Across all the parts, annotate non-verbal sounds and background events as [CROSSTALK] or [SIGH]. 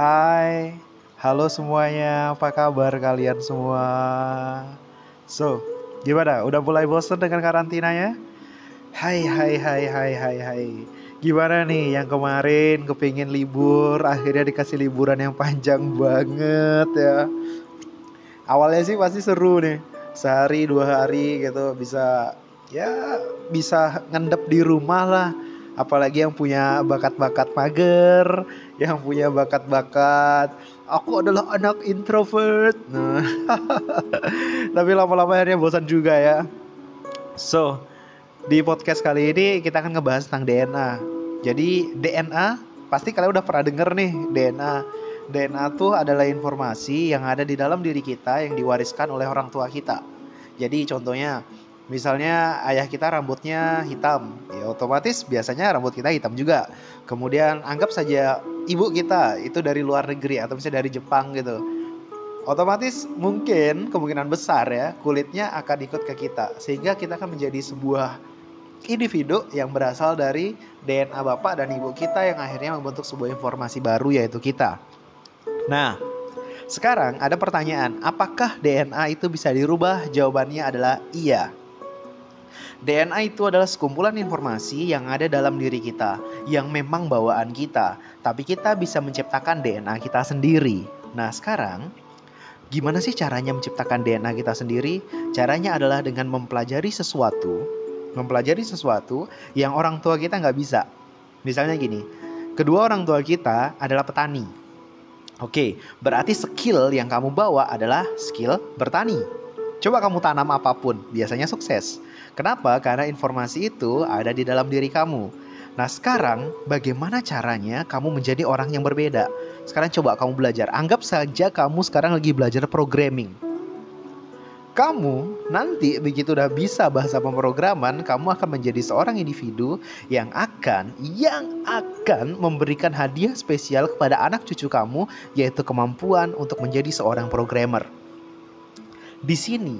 Hai, halo semuanya, apa kabar kalian semua? So, gimana? Udah mulai bosan dengan karantinanya? Hai, hai, hai, hai, hai, hai. Gimana nih yang kemarin kepingin libur, akhirnya dikasih liburan yang panjang banget ya. Awalnya sih pasti seru nih, sehari dua hari gitu bisa ya bisa ngendep di rumah lah apalagi yang punya bakat-bakat mager yang punya bakat-bakat aku adalah anak introvert. Nah [LAUGHS] tapi lama-lama akhirnya bosan juga ya. So di podcast kali ini kita akan ngebahas tentang DNA jadi DNA pasti kalian udah pernah denger nih DNA DNA tuh adalah informasi yang ada di dalam diri kita yang diwariskan oleh orang tua kita. Jadi contohnya Misalnya ayah kita rambutnya hitam, ya otomatis biasanya rambut kita hitam juga. Kemudian anggap saja ibu kita itu dari luar negeri atau misalnya dari Jepang gitu. Otomatis mungkin kemungkinan besar ya kulitnya akan ikut ke kita sehingga kita akan menjadi sebuah individu yang berasal dari DNA bapak dan ibu kita yang akhirnya membentuk sebuah informasi baru yaitu kita. Nah, sekarang ada pertanyaan, apakah DNA itu bisa dirubah? Jawabannya adalah iya. DNA itu adalah sekumpulan informasi yang ada dalam diri kita, yang memang bawaan kita, tapi kita bisa menciptakan DNA kita sendiri. Nah, sekarang gimana sih caranya menciptakan DNA kita sendiri? Caranya adalah dengan mempelajari sesuatu, mempelajari sesuatu yang orang tua kita nggak bisa. Misalnya gini, kedua orang tua kita adalah petani. Oke, berarti skill yang kamu bawa adalah skill bertani. Coba kamu tanam apa pun, biasanya sukses. Kenapa? Karena informasi itu ada di dalam diri kamu. Nah, sekarang bagaimana caranya kamu menjadi orang yang berbeda? Sekarang coba kamu belajar. Anggap saja kamu sekarang lagi belajar programming. Kamu nanti begitu udah bisa bahasa pemrograman, kamu akan menjadi seorang individu yang akan yang akan memberikan hadiah spesial kepada anak cucu kamu yaitu kemampuan untuk menjadi seorang programmer. Di sini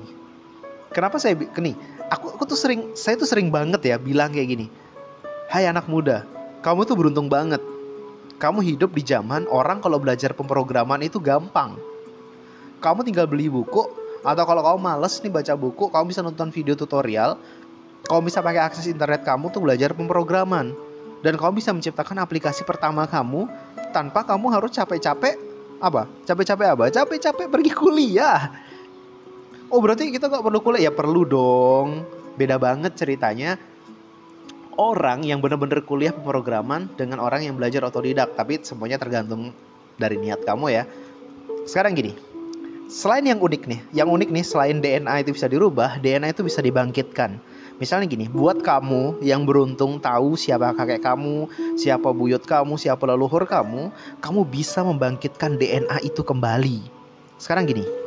kenapa saya nih aku aku tuh sering saya tuh sering banget ya bilang kayak gini Hai anak muda kamu tuh beruntung banget. Kamu hidup di zaman orang kalau belajar pemrograman itu gampang. Kamu tinggal beli buku atau kalau kamu males nih baca buku kamu bisa nonton video tutorial kamu bisa pakai akses internet kamu tuh belajar pemrograman. Dan kamu bisa menciptakan aplikasi pertama kamu tanpa kamu harus capek-capek apa? Capek-capek apa? Capek-capek pergi kuliah oh berarti kita nggak perlu kuliah? Ya perlu dong. Beda banget ceritanya. Orang yang benar-benar kuliah pemrograman dengan orang yang belajar otodidak. Tapi semuanya tergantung dari niat kamu ya. Sekarang gini. Selain yang unik nih yang unik nih selain DNA itu bisa dirubah DNA itu bisa dibangkitkan. Misalnya gini, buat kamu yang beruntung tahu siapa kakek kamu, siapa buyut kamu, siapa leluhur kamu, kamu bisa membangkitkan DNA itu kembali. Sekarang gini,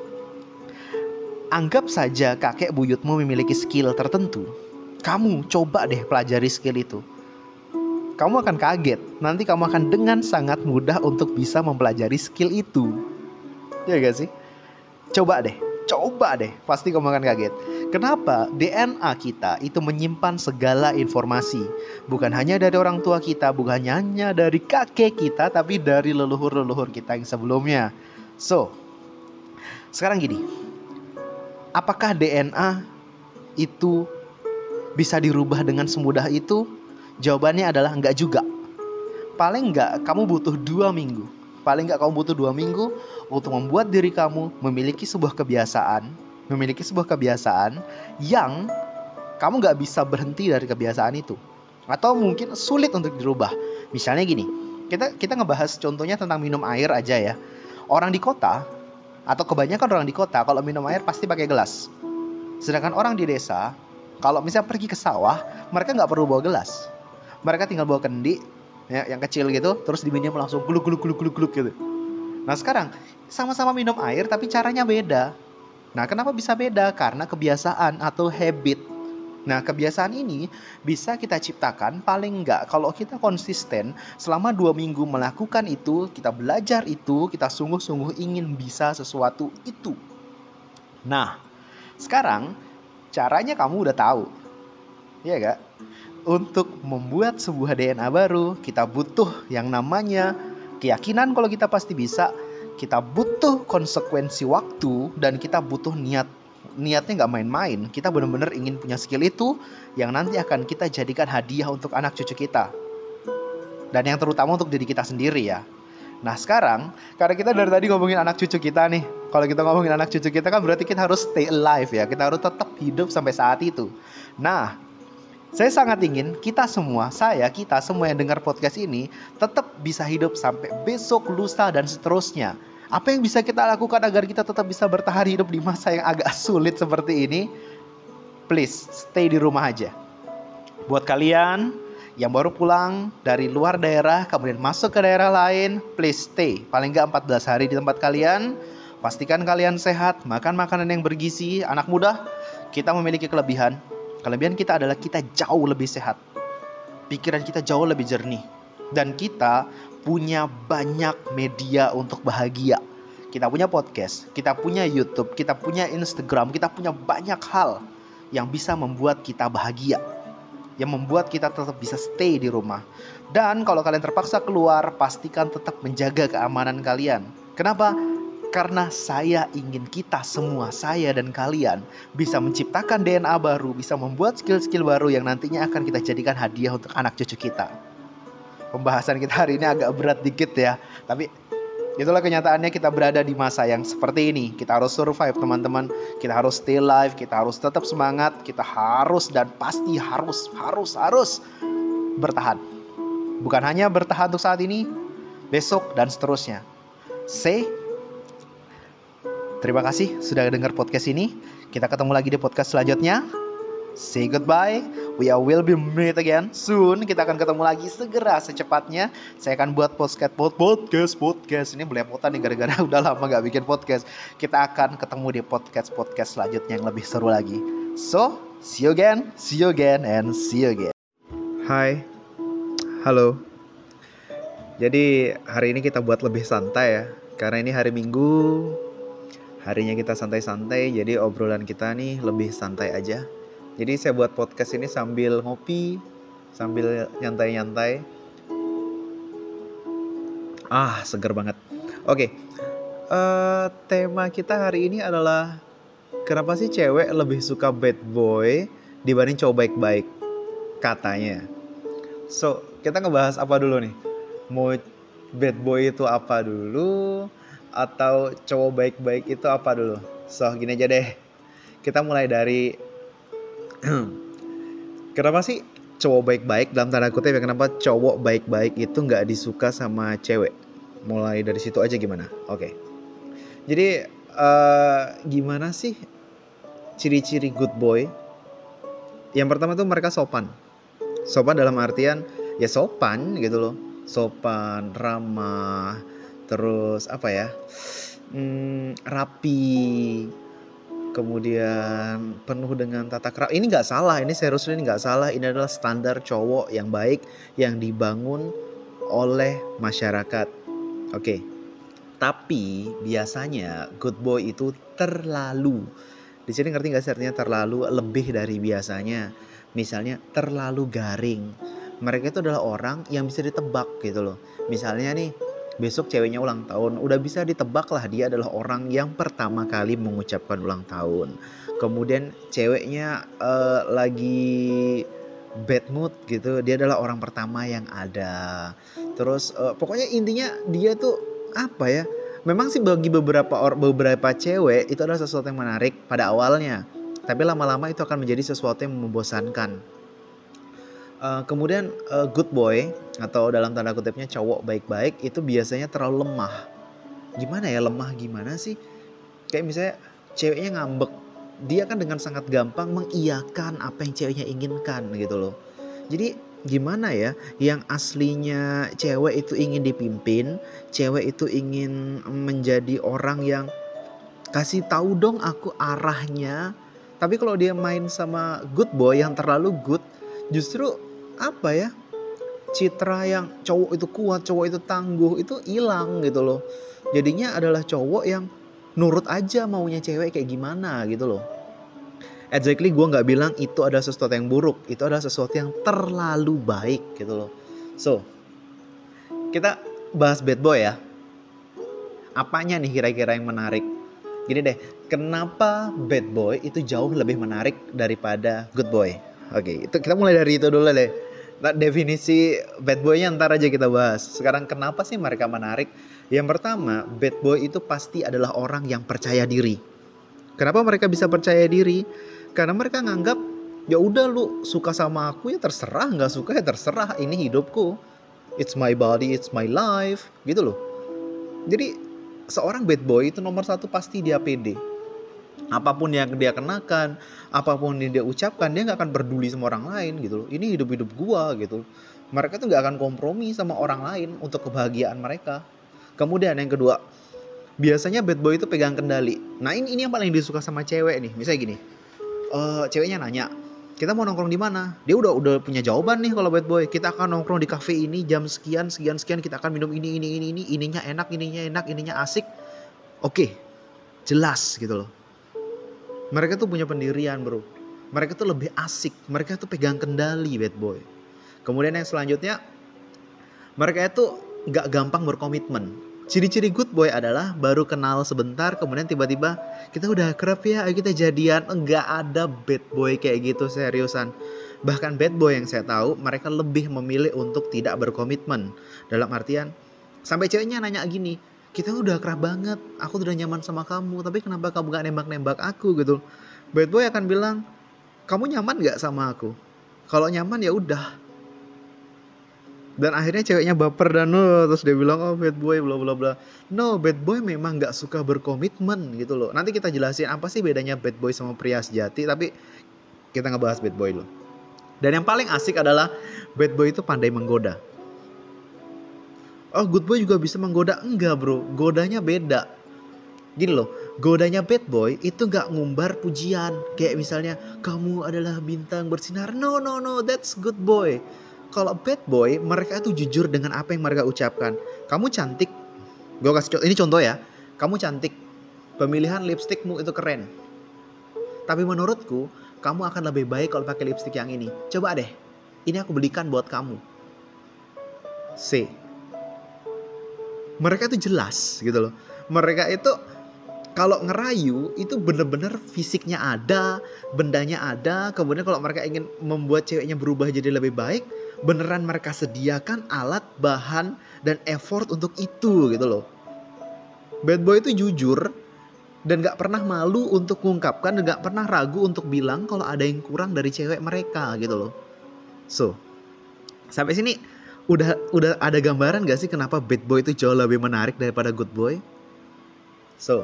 Anggap saja kakek buyutmu memiliki skill tertentu. Kamu coba deh pelajari skill itu. Kamu akan kaget, nanti kamu akan dengan sangat mudah untuk bisa mempelajari skill itu. Ya gak sih? Coba deh, coba deh, pasti kamu akan kaget. Kenapa DNA kita itu menyimpan segala informasi, bukan hanya dari orang tua kita, bukan hanya dari kakek kita, tapi dari leluhur-leluhur kita yang sebelumnya. So, sekarang gini, apakah DNA itu bisa dirubah dengan semudah itu? Jawabannya adalah enggak juga. Paling enggak kamu butuh dua minggu. Paling enggak kamu butuh dua minggu untuk membuat diri kamu memiliki sebuah kebiasaan, memiliki sebuah kebiasaan yang kamu nggak bisa berhenti dari kebiasaan itu. Atau mungkin sulit untuk dirubah. Misalnya gini, kita kita ngebahas contohnya tentang minum air aja ya. Orang di kota atau kebanyakan orang di kota kalau minum air pasti pakai gelas. Sedangkan orang di desa kalau misalnya pergi ke sawah mereka nggak perlu bawa gelas. Mereka tinggal bawa kendi ya, yang kecil gitu terus diminum langsung gluk gluk gluk gluk gluk gitu. Nah sekarang sama-sama minum air tapi caranya beda. Nah kenapa bisa beda? Karena kebiasaan atau habit Nah, kebiasaan ini bisa kita ciptakan paling enggak kalau kita konsisten selama dua minggu melakukan itu, kita belajar itu, kita sungguh-sungguh ingin bisa sesuatu itu. Nah, sekarang caranya kamu udah tahu. Ya enggak? Untuk membuat sebuah DNA baru, kita butuh yang namanya keyakinan kalau kita pasti bisa kita butuh konsekuensi waktu dan kita butuh niat niatnya nggak main-main. Kita benar-benar ingin punya skill itu yang nanti akan kita jadikan hadiah untuk anak cucu kita. Dan yang terutama untuk diri kita sendiri ya. Nah sekarang karena kita dari tadi ngomongin anak cucu kita nih Kalau kita ngomongin anak cucu kita kan berarti kita harus stay alive ya. Kita harus tetap hidup sampai saat itu. Nah saya sangat ingin kita semua, saya, kita semua yang dengar podcast ini tetap bisa hidup sampai besok, lusa, dan seterusnya. Apa yang bisa kita lakukan agar kita tetap bisa bertahan hidup di masa yang agak [LAUGHS] sulit seperti ini? Please, stay di rumah aja. Buat kalian yang baru pulang dari luar daerah kemudian masuk ke daerah lain, please stay. Paling nggak 14 hari di tempat kalian. Pastikan kalian sehat, makan makanan yang bergizi. Anak muda, kita memiliki kelebihan. Kelebihan kita adalah kita jauh lebih sehat. Pikiran kita jauh lebih jernih. Dan kita punya banyak media untuk bahagia. Kita punya podcast, kita punya YouTube, kita punya Instagram, kita punya banyak hal yang bisa membuat kita bahagia yang membuat kita tetap bisa stay di rumah. Dan kalau kalian terpaksa keluar, pastikan tetap menjaga keamanan kalian. Kenapa? Karena saya ingin kita semua, saya dan kalian bisa menciptakan DNA baru, bisa membuat skill-skill baru yang nantinya akan kita jadikan hadiah untuk anak cucu kita. Pembahasan kita hari ini agak berat dikit ya, tapi Itulah kenyataannya kita berada di masa yang seperti ini. Kita harus survive teman-teman. Kita harus stay alive, kita harus tetap semangat, kita harus dan pasti harus harus harus bertahan. Bukan hanya bertahan untuk saat ini, besok dan seterusnya. Say Terima kasih sudah dengar podcast ini. Kita ketemu lagi di podcast selanjutnya say goodbye. We will be meet again soon. Kita akan ketemu lagi segera secepatnya. Saya akan buat podcast podcast podcast ini belepotan nih gara-gara [LAUGHS] udah lama gak bikin podcast. Kita akan ketemu di podcast podcast selanjutnya yang lebih seru lagi. So, see you again, see you again, and see you again. Hai, halo. Jadi hari ini kita buat lebih santai ya, karena ini hari Minggu. Harinya kita santai-santai, jadi obrolan kita nih lebih santai aja jadi saya buat podcast ini sambil ngopi, sambil nyantai-nyantai. Ah, seger banget. Oke, okay. uh, eh, tema kita hari ini adalah kenapa sih cewek lebih suka bad boy dibanding cowok baik-baik? Katanya. So, kita ngebahas apa dulu nih? Mau bad boy itu apa dulu? Atau cowok baik-baik itu apa dulu? So, gini aja deh. Kita mulai dari [CLEARS THROAT] kenapa sih cowok baik-baik dalam tanda kutip ya kenapa cowok baik-baik itu nggak disuka sama cewek? Mulai dari situ aja gimana? Oke. Okay. jadi uh, gimana sih ciri-ciri good boy? Yang pertama tuh mereka sopan. Sopan dalam artian ya sopan gitu loh. Sopan ramah terus apa ya? Hmm, rapi kemudian penuh dengan tata krama. Ini nggak salah, ini serius ini nggak salah. Ini adalah standar cowok yang baik yang dibangun oleh masyarakat. Oke, tapi biasanya good boy itu terlalu. Di sini ngerti nggak sih artinya terlalu lebih dari biasanya. Misalnya terlalu garing. Mereka itu adalah orang yang bisa ditebak gitu loh. Misalnya nih besok ceweknya ulang tahun. Udah bisa ditebak lah dia adalah orang yang pertama kali mengucapkan ulang tahun. Kemudian ceweknya uh, lagi bad mood gitu dia adalah orang pertama yang ada. Terus uh, pokoknya intinya dia tuh apa ya memang sih bagi beberapa or beberapa cewek itu adalah sesuatu yang menarik pada awalnya. Tapi lama-lama itu akan menjadi sesuatu yang membosankan uh, kemudian uh, good boy atau dalam tanda kutipnya cowok baik-baik itu biasanya terlalu lemah. Gimana ya lemah gimana sih? Kayak misalnya ceweknya ngambek, dia kan dengan sangat gampang mengiyakan apa yang ceweknya inginkan gitu loh. Jadi gimana ya yang aslinya cewek itu ingin dipimpin, cewek itu ingin menjadi orang yang kasih tahu dong aku arahnya. Tapi kalau dia main sama good boy yang terlalu good, justru apa ya citra yang cowok itu kuat cowok itu tangguh itu hilang gitu loh jadinya adalah cowok yang nurut aja maunya cewek kayak gimana gitu loh exactly gue nggak bilang itu ada sesuatu yang buruk itu adalah sesuatu yang terlalu baik gitu loh so kita bahas bad boy ya. Apanya nih kira-kira yang menarik? Gini deh, kenapa bad boy itu jauh lebih menarik daripada good boy? Oke, itu kita mulai dari itu dulu deh. Nah, definisi bad boy-nya ntar aja kita bahas. Sekarang kenapa sih mereka menarik? Yang pertama, bad boy itu pasti adalah orang yang percaya diri. Kenapa mereka bisa percaya diri? Karena mereka nganggap ya udah lu suka sama aku ya terserah, nggak suka ya terserah. Ini hidupku. It's my body, it's my life, gitu loh. Jadi seorang bad boy itu nomor satu pasti dia pede. Apa pun yang dia kenakan, apa pun yang dia ucapkan, dia nggak akan peduli sama orang lain gitu loh. Ini hidup-hidup gua gitu. Mereka tuh nggak akan kompromi sama orang lain untuk kebahagiaan mereka. Kemudian yang kedua, biasanya bad boy itu pegang kendali. Nah ini ini yang paling disuka sama cewek nih. Misalnya gini, uh, ceweknya nanya, kita mau nongkrong di mana? Dia udah udah punya jawaban nih kalau bad boy. Kita akan nongkrong di cafe ini jam sekian sekian sekian. Kita akan minum ini ini ini ini. Ininya enak, ininya enak, ininya asik. Oke, jelas gitu loh. Mereka tuh punya pendirian bro. Mereka tuh lebih asik. Mereka tuh pegang kendali bad boy. Kemudian yang selanjutnya, mereka itu nggak gampang berkomitmen. Ciri-ciri good boy adalah baru kenal sebentar, kemudian tiba-tiba kita udah kerap ya, ayo kita jadian. Enggak ada bad boy kayak gitu seriusan. Bahkan bad boy yang saya tahu, mereka lebih memilih untuk tidak berkomitmen. Dalam artian, sampai ceweknya nanya gini, kita udah kerap banget, aku udah nyaman sama kamu, tapi kenapa kamu gak nembak-nembak aku gitu. Bad boy akan bilang, kamu nyaman gak sama aku? Kalau nyaman ya udah, dan akhirnya ceweknya baper dan no terus dia bilang oh bad boy bla bla bla. No bad boy memang nggak suka berkomitmen gitu loh. Nanti kita jelasin apa sih bedanya bad boy sama pria sejati tapi kita ngebahas bad boy loh dan yang paling asik adalah bad boy itu pandai menggoda oh good boy juga bisa menggoda. Enggak bro. Godanya beda. Gini loh godanya bad boy itu nggak ngumbar pujian. Kayak misalnya kamu adalah bintang bersinar. No no no. That's good boy. Kalau bad boy mereka itu jujur dengan apa yang mereka ucapkan. Kamu cantik. Gue kasih contoh ini contoh ya. Kamu cantik. Pemilihan lipstikmu itu keren. Tapi menurutku kamu akan lebih baik kalau pakai lipstick yang ini. Coba deh. Ini aku belikan buat kamu. C mereka itu jelas gitu loh mereka itu kalau ngerayu itu bener-bener fisiknya ada, bendanya ada, kemudian kalau mereka ingin membuat ceweknya berubah jadi lebih baik, beneran mereka sediakan alat, bahan, dan effort untuk itu gitu loh. Bad boy itu jujur dan gak pernah malu untuk mengungkapkan dan gak pernah ragu untuk bilang kalau ada yang kurang dari cewek mereka gitu loh. So, sampai sini udah udah ada gambaran gak sih kenapa bad boy itu jauh lebih menarik daripada good boy? So,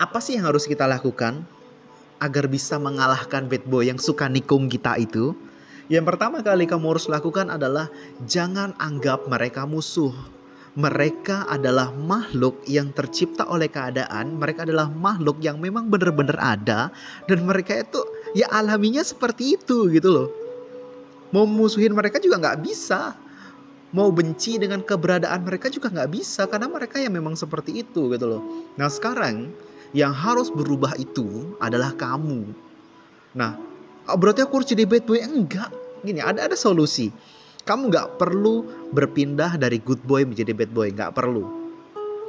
apa sih yang harus kita lakukan agar bisa mengalahkan bad boy yang suka nikung kita itu? Yang pertama kali kamu harus lakukan adalah jangan anggap mereka musuh. Mereka adalah makhluk yang tercipta oleh keadaan. Mereka adalah makhluk yang memang benar-benar ada dan mereka itu ya alaminya seperti itu gitu loh. Mau musuhin mereka juga nggak bisa. Mau benci dengan keberadaan mereka juga nggak bisa karena mereka yang memang seperti itu gitu loh. Nah sekarang yang harus berubah itu adalah kamu. Nah oh, berarti aku harus jadi bad boy? Enggak. Gini ada ada solusi. Kamu nggak perlu berpindah dari good boy menjadi bad boy. Nggak perlu.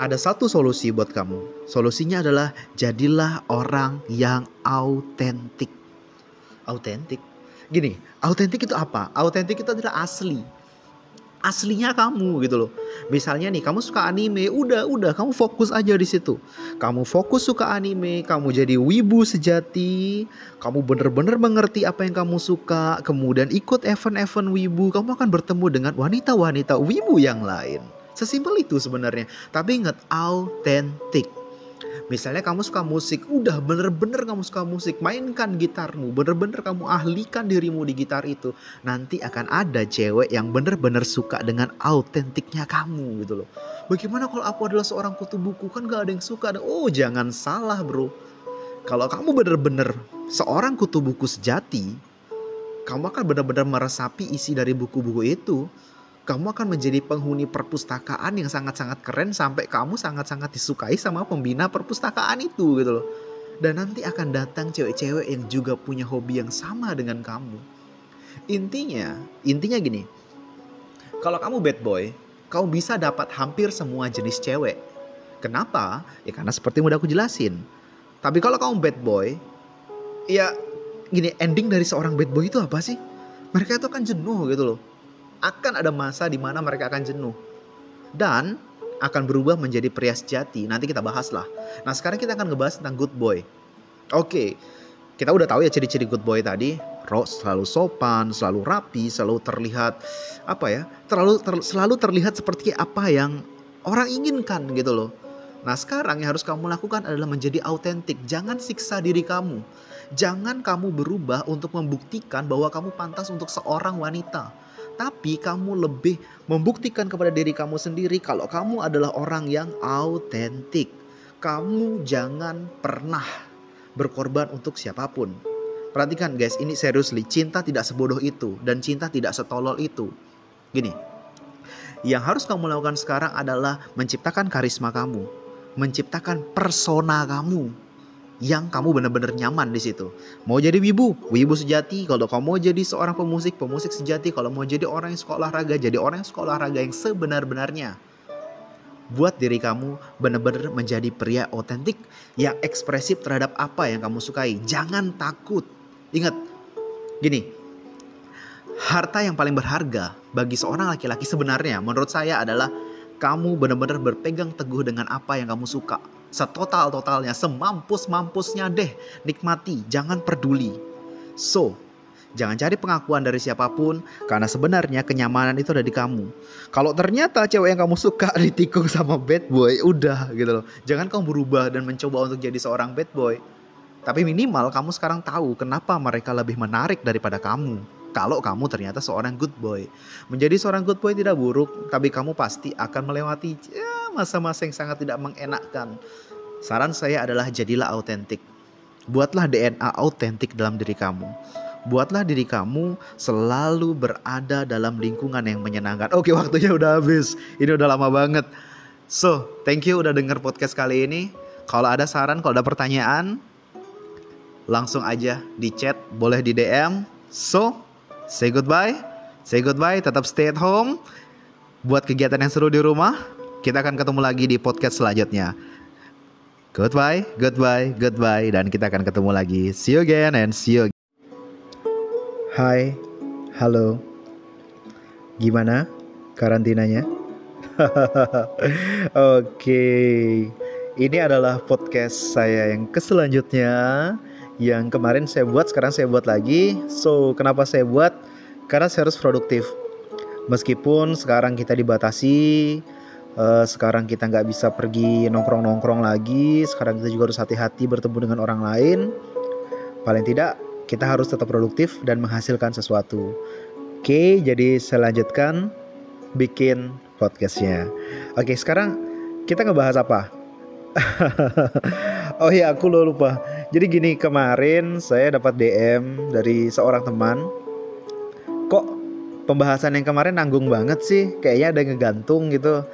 Ada satu solusi buat kamu. Solusinya adalah jadilah orang yang autentik. Autentik gini autentik itu apa autentik itu adalah asli aslinya kamu gitu loh. Misalnya nih kamu suka anime, udah udah kamu fokus aja di situ. Kamu fokus suka anime, kamu jadi wibu sejati, kamu bener-bener mengerti apa yang kamu suka, kemudian ikut event-event wibu, kamu akan bertemu dengan wanita-wanita wibu yang lain. Sesimpel itu sebenarnya. Tapi ingat autentik. Misalnya kamu suka musik, udah bener-bener kamu suka musik, mainkan gitarmu, bener-bener kamu ahlikan dirimu di gitar itu. Nanti akan ada cewek yang bener-bener suka dengan autentiknya kamu gitu loh. Bagaimana kalau aku adalah seorang kutu buku kan gak ada yang suka. Oh jangan salah bro. Kalau kamu bener-bener seorang kutu buku sejati, kamu akan benar-benar meresapi isi dari buku-buku itu kamu akan menjadi penghuni perpustakaan yang sangat-sangat keren sampai kamu sangat-sangat disukai sama pembina perpustakaan itu gitu loh. Dan nanti akan datang cewek-cewek yang juga punya hobi yang sama dengan kamu. Intinya, intinya gini. Kalau kamu bad boy, kau bisa dapat hampir semua jenis cewek. Kenapa? Ya karena seperti yang udah aku jelasin. Tapi kalau kamu bad boy, ya gini, ending dari seorang bad boy itu apa sih? Mereka itu akan jenuh gitu loh. Akan ada masa di mana mereka akan jenuh. Dan akan berubah menjadi pria sejati. Nanti kita bahas lah. Nah sekarang kita akan ngebahas tentang good boy. Oke, kita udah tahu ya ciri-ciri good boy tadi. Ro selalu sopan, selalu rapi, selalu terlihat apa ya? Terlalu ter, selalu terlihat seperti apa yang orang inginkan gitu loh. Nah sekarang yang harus kamu lakukan adalah menjadi autentik. Jangan siksa diri kamu. Jangan kamu berubah untuk membuktikan bahwa kamu pantas untuk seorang wanita. Tapi kamu lebih membuktikan kepada diri kamu sendiri kalau kamu adalah orang yang autentik. Kamu jangan pernah berkorban untuk siapa pun. Perhatikan guys, ini seriously, cinta tidak sebodoh itu dan cinta tidak setolol itu. Gini, yang harus kamu lakukan sekarang adalah menciptakan karisma kamu, menciptakan persona kamu yang kamu benar-benar nyaman di situ. Mau jadi wibu, wibu sejati. Kalau kamu mau jadi seorang pemusik, pemusik sejati. Kalau mau jadi orang yang suka olahraga, jadi orang yang suka olahraga yang sebenar-benarnya. Buat diri kamu benar-benar menjadi pria otentik yang ekspresif terhadap apa yang kamu sukai. Jangan takut. Ingat, gini, harta yang paling berharga bagi seorang laki-laki sebenarnya menurut saya adalah kamu benar-benar berpegang teguh dengan apa yang kamu suka. Setotal-totalnya, semampus-mampusnya deh. Nikmati, jangan peduli. So, jangan cari pengakuan dari siapa pun karena sebenarnya kenyamanan itu ada di kamu. Kalau ternyata cewek yang kamu suka [LAUGHS] ditikung sama bad boy, udah gitu loh. Jangan kamu berubah dan mencoba untuk jadi seorang bad boy. Tapi minimal kamu sekarang tahu kenapa mereka lebih menarik daripada kamu kalau kamu ternyata seorang good boy. Menjadi seorang good boy tidak buruk, tapi kamu pasti akan melewati ya, masa-masa yang sangat tidak mengenakkan. Saran saya adalah jadilah autentik. Buatlah DNA autentik dalam diri kamu. Buatlah diri kamu selalu berada dalam lingkungan yang menyenangkan. Oke, waktunya udah habis. Ini udah lama banget. So, thank you udah denger podcast kali ini. Kalau ada saran, kalau ada pertanyaan, langsung aja di chat, boleh di DM. So, say goodbye. Say goodbye, tetap stay at home. Buat kegiatan yang seru di rumah, kita akan ketemu lagi di podcast selanjutnya. Goodbye, goodbye, goodbye, dan kita akan ketemu lagi. See you again and see you again. Hai, halo. Gimana karantinanya? [LAUGHS] Oke, ini adalah podcast saya yang keselanjutnya yang kemarin saya buat sekarang saya buat lagi so kenapa saya buat karena saya harus produktif meskipun sekarang kita dibatasi uh, sekarang kita nggak bisa pergi nongkrong nongkrong lagi sekarang kita juga harus hati-hati bertemu dengan orang lain paling tidak kita harus tetap produktif dan menghasilkan sesuatu oke jadi saya lanjutkan bikin podcastnya oke sekarang kita ngebahas apa [LAUGHS] oh iya aku lo lupa. Jadi gini kemarin saya dapat DM dari seorang teman. Kok pembahasan yang kemarin nanggung banget sih? Kayaknya ada yang ngegantung gitu.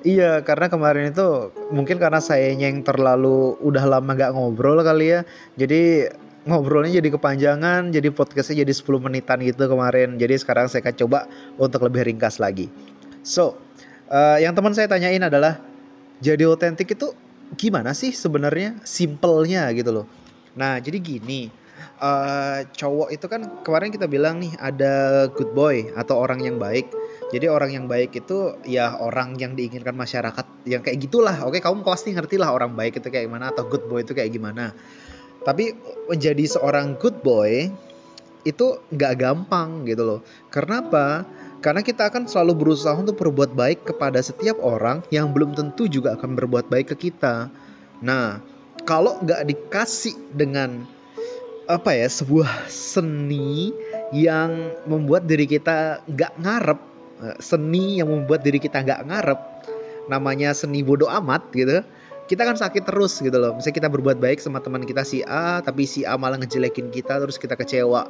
Iya karena kemarin itu mungkin karena saya yang terlalu udah lama gak ngobrol kali ya. Jadi ngobrolnya jadi kepanjangan, jadi podcastnya jadi 10 menitan gitu kemarin. Jadi sekarang saya akan coba untuk lebih ringkas lagi. So, uh, yang teman saya tanyain adalah jadi otentik itu gimana sih sebenarnya simpelnya gitu loh. Nah, jadi gini, uh, cowok itu kan kemarin kita bilang nih ada good boy atau orang yang baik. Jadi orang yang baik itu ya orang yang diinginkan masyarakat yang kayak gitulah. Oke, kamu pasti ngerti lah orang baik itu kayak gimana atau good boy itu kayak gimana. Tapi menjadi seorang good boy itu nggak gampang gitu loh. Karena apa? Karena kita akan selalu berusaha untuk berbuat baik kepada setiap orang yang belum tentu juga akan berbuat baik ke kita. Nah, kalau nggak dikasih dengan apa ya sebuah seni yang membuat diri kita nggak ngarep, seni yang membuat diri kita nggak ngarep, namanya seni bodoh amat gitu. Kita kan sakit terus gitu loh. Misalnya kita berbuat baik sama teman kita si A, tapi si A malah ngejelekin kita terus kita kecewa.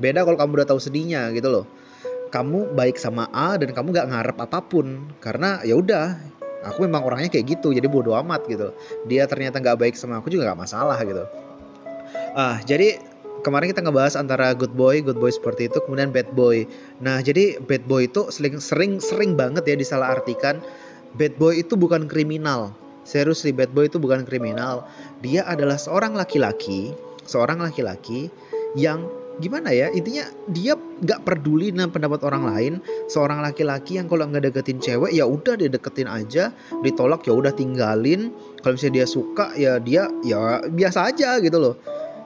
Beda kalau kamu udah tahu sedihnya gitu loh kamu baik sama A dan kamu gak ngarep apa pun karena ya udah aku memang orangnya kayak gitu jadi bodoh amat gitu dia ternyata nggak baik sama aku juga nggak masalah gitu ah jadi kemarin kita ngebahas antara good boy, good boy seperti itu, kemudian bad boy. Nah, jadi bad boy itu sering sering sering banget ya disalahartikan. Bad boy itu bukan kriminal. Serius bad boy itu bukan kriminal. Dia adalah seorang laki-laki, seorang laki-laki yang gimana ya intinya dia nggak peduli dengan pendapat orang lain seorang laki-laki yang kalau nggak deketin cewek ya udah dia deketin aja ditolak ya udah tinggalin kalau misalnya dia suka ya dia ya biasa aja gitu loh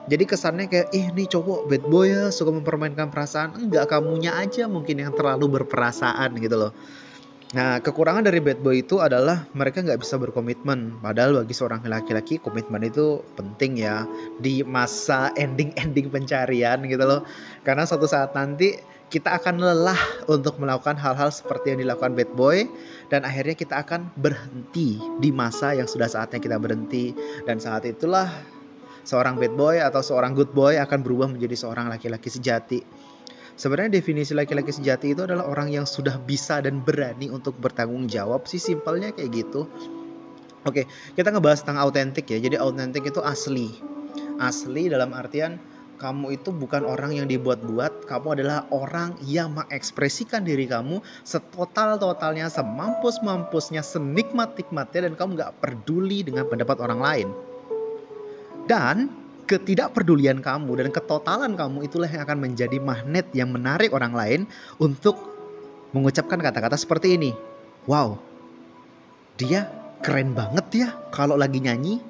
jadi kesannya kayak ih nih cowok bad boy ya suka mempermainkan perasaan enggak kamunya aja mungkin yang terlalu berperasaan gitu loh Nah, kekurangan dari bad boy itu adalah mereka nggak bisa berkomitmen. Padahal bagi seorang laki-laki komitmen itu penting ya di masa ending-ending [LAUGHS] pencarian gitu loh. Karena suatu saat nanti kita akan lelah untuk melakukan hal-hal seperti yang dilakukan bad boy dan akhirnya kita akan berhenti di masa yang sudah saatnya kita berhenti dan saat itulah seorang bad boy atau seorang good boy akan berubah menjadi seorang laki-laki sejati. Sebenarnya definisi laki-laki sejati itu adalah orang yang sudah bisa dan berani untuk bertanggung jawab sih simpelnya kayak gitu. Oke, kita ngebahas tentang autentik ya. Jadi autentik itu asli. Asli dalam artian kamu itu bukan orang yang dibuat-buat, kamu adalah orang yang mengekspresikan diri kamu setotal-totalnya, semampus-mampusnya, senikmat-nikmatnya dan kamu nggak peduli dengan pendapat orang lain. Dan ketidakpedulian kamu dan ketotalan kamu itulah yang akan menjadi magnet yang menarik orang lain untuk mengucapkan kata-kata seperti ini. Wow, dia keren banget ya kalau lagi nyanyi.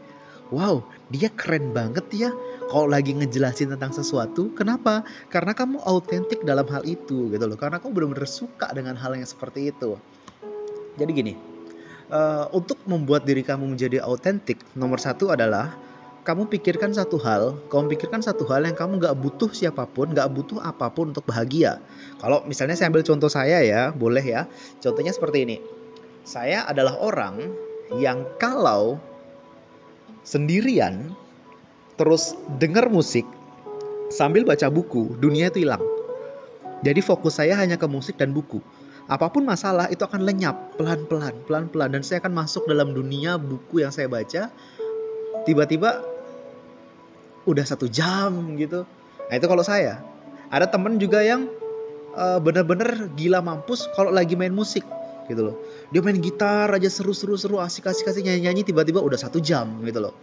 Wow, dia keren banget ya kalau lagi ngejelasin tentang sesuatu. Kenapa? Karena kamu autentik dalam hal itu gitu loh. Karena kamu benar-benar suka dengan hal yang seperti itu. Jadi gini, uh, untuk membuat diri kamu menjadi autentik, nomor satu adalah kamu pikirkan satu hal, kamu pikirkan satu hal yang kamu gak butuh siapa pun, gak butuh apa pun untuk bahagia. Kalau misalnya saya ambil contoh saya ya, boleh ya. Contohnya seperti ini. Saya adalah orang yang kalau sendirian terus dengar musik sambil baca buku, dunia itu hilang. Jadi fokus saya hanya ke musik dan buku. Apa pun masalah itu akan lenyap pelan-pelan, pelan-pelan dan saya akan masuk dalam dunia buku yang saya baca. Tiba-tiba udah satu jam gitu nah itu kalau saya ada temen juga yang uh, bener-bener gila mampus kalau lagi main musik gitu loh dia main gitar aja seru-seru seru asik-asik asik nyanyi-nyanyi tiba-tiba udah satu jam gitu loh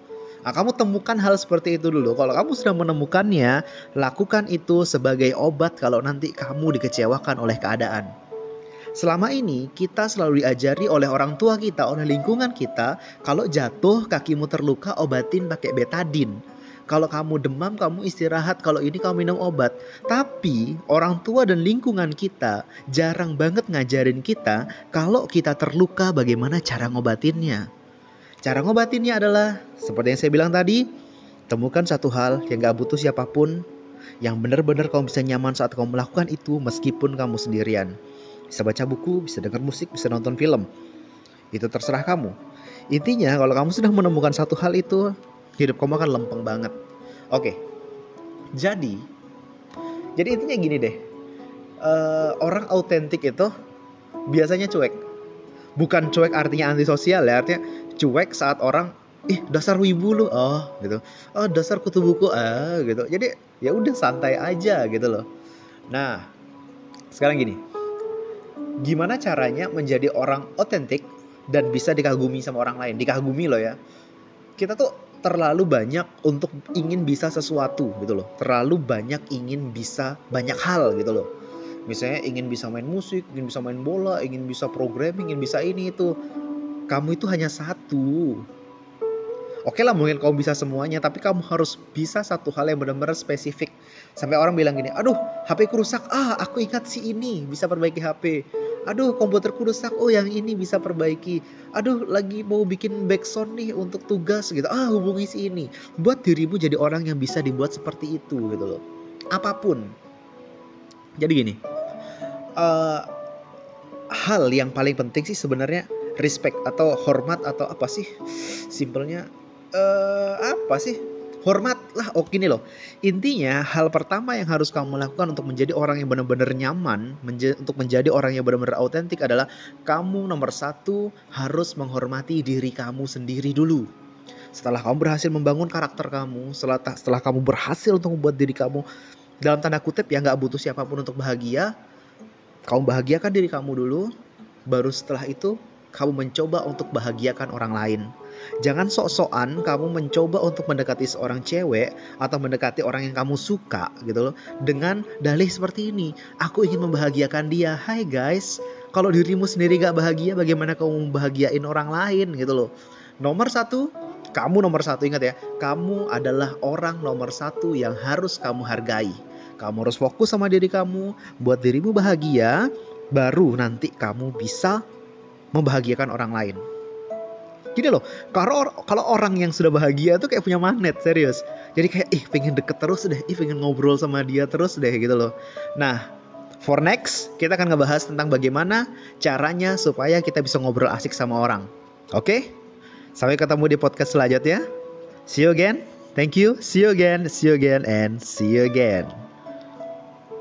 Nah, kamu temukan hal seperti itu dulu. Kalau kamu sudah menemukannya, lakukan itu sebagai obat kalau nanti kamu dikecewakan oleh keadaan. Selama ini kita selalu diajari oleh orang tua kita, oleh lingkungan kita, kalau jatuh kakimu terluka obatin pakai betadin. Kalau kamu demam, kamu istirahat. Kalau ini kamu minum obat. Tapi orang tua dan lingkungan kita jarang banget ngajarin kita kalau kita terluka bagaimana cara ngobatinnya. Cara ngobatinnya adalah seperti yang saya bilang tadi, temukan satu hal yang gak butuh siapa pun, yang benar-benar kamu bisa nyaman saat kamu melakukan itu meskipun kamu sendirian. Bisa baca buku, bisa dengar musik, bisa nonton film. Itu terserah kamu. Intinya kalau kamu sudah menemukan satu hal itu, hidup kamu akan lempeng banget. Oke, jadi, jadi intinya gini deh, uh, orang autentik itu biasanya cuek. Bukan cuek artinya antisosial ya, artinya cuek saat orang ih dasar wibu lu oh gitu. Oh dasar kutu buku ah gitu. Jadi ya udah santai aja gitu loh. Nah sekarang gini. Gimana caranya menjadi orang otentik dan bisa dikagumi sama orang lain? Dikagumi loh ya. Kita tuh terlalu banyak untuk ingin bisa sesuatu gitu loh. Terlalu banyak ingin bisa banyak hal gitu loh. Misalnya ingin bisa main musik, ingin bisa main bola, ingin bisa programming, ingin bisa ini itu. Kamu itu hanya satu. Oke lah mungkin kamu bisa semuanya, tapi kamu harus bisa satu hal yang benar-benar spesifik. Sampai orang bilang gini, aduh HP ku rusak, ah aku ingat si ini bisa perbaiki HP aduh komputerku rusak. Oh yang ini bisa perbaiki. Aduh lagi mau bikin backsound nih untuk tugas gitu. Ah hubungi si ini. Buat dirimu jadi orang yang bisa dibuat seperti itu gitu loh. Apa pun. Jadi gini uh, hal yang paling penting sih sebenarnya respect atau hormat atau apa sih? Simpelnya uh, apa sih hormatlah oh gini loh intinya hal pertama yang harus kamu lakukan untuk menjadi orang yang benar-benar nyaman untuk menjadi orang yang benar-benar autentik adalah kamu nomor satu harus menghormati diri kamu sendiri dulu setelah kamu berhasil membangun karakter kamu, setelah setelah kamu berhasil untuk membuat diri kamu dalam tanda kutip ya nggak butuh siapa pun untuk bahagia, kamu bahagiakan diri kamu dulu, baru setelah itu kamu mencoba untuk bahagiakan orang lain. Jangan sok-sokan kamu mencoba untuk mendekati seorang cewek atau mendekati orang yang kamu suka gitu loh dengan dalih seperti ini. Aku ingin membahagiakan dia. Hai guys, kalau dirimu sendiri gak bahagia bagaimana kamu membahagiain orang lain gitu loh. Nomor satu, kamu nomor satu ingat ya, kamu adalah orang nomor satu yang harus kamu hargai. Kamu harus fokus sama diri kamu, buat dirimu bahagia, baru nanti kamu bisa membahagiakan orang lain. Gini loh, kalau kalau orang yang sudah bahagia tuh kayak punya magnet serius. Jadi kayak ih pengen deket terus deh, ih pengen ngobrol sama dia terus deh gitu loh. Nah, for next kita akan ngebahas tentang bagaimana caranya supaya kita bisa ngobrol asik sama orang. Oke? Sampai ketemu di podcast selanjutnya. See you again. Thank you. See you again. See you again and see you again.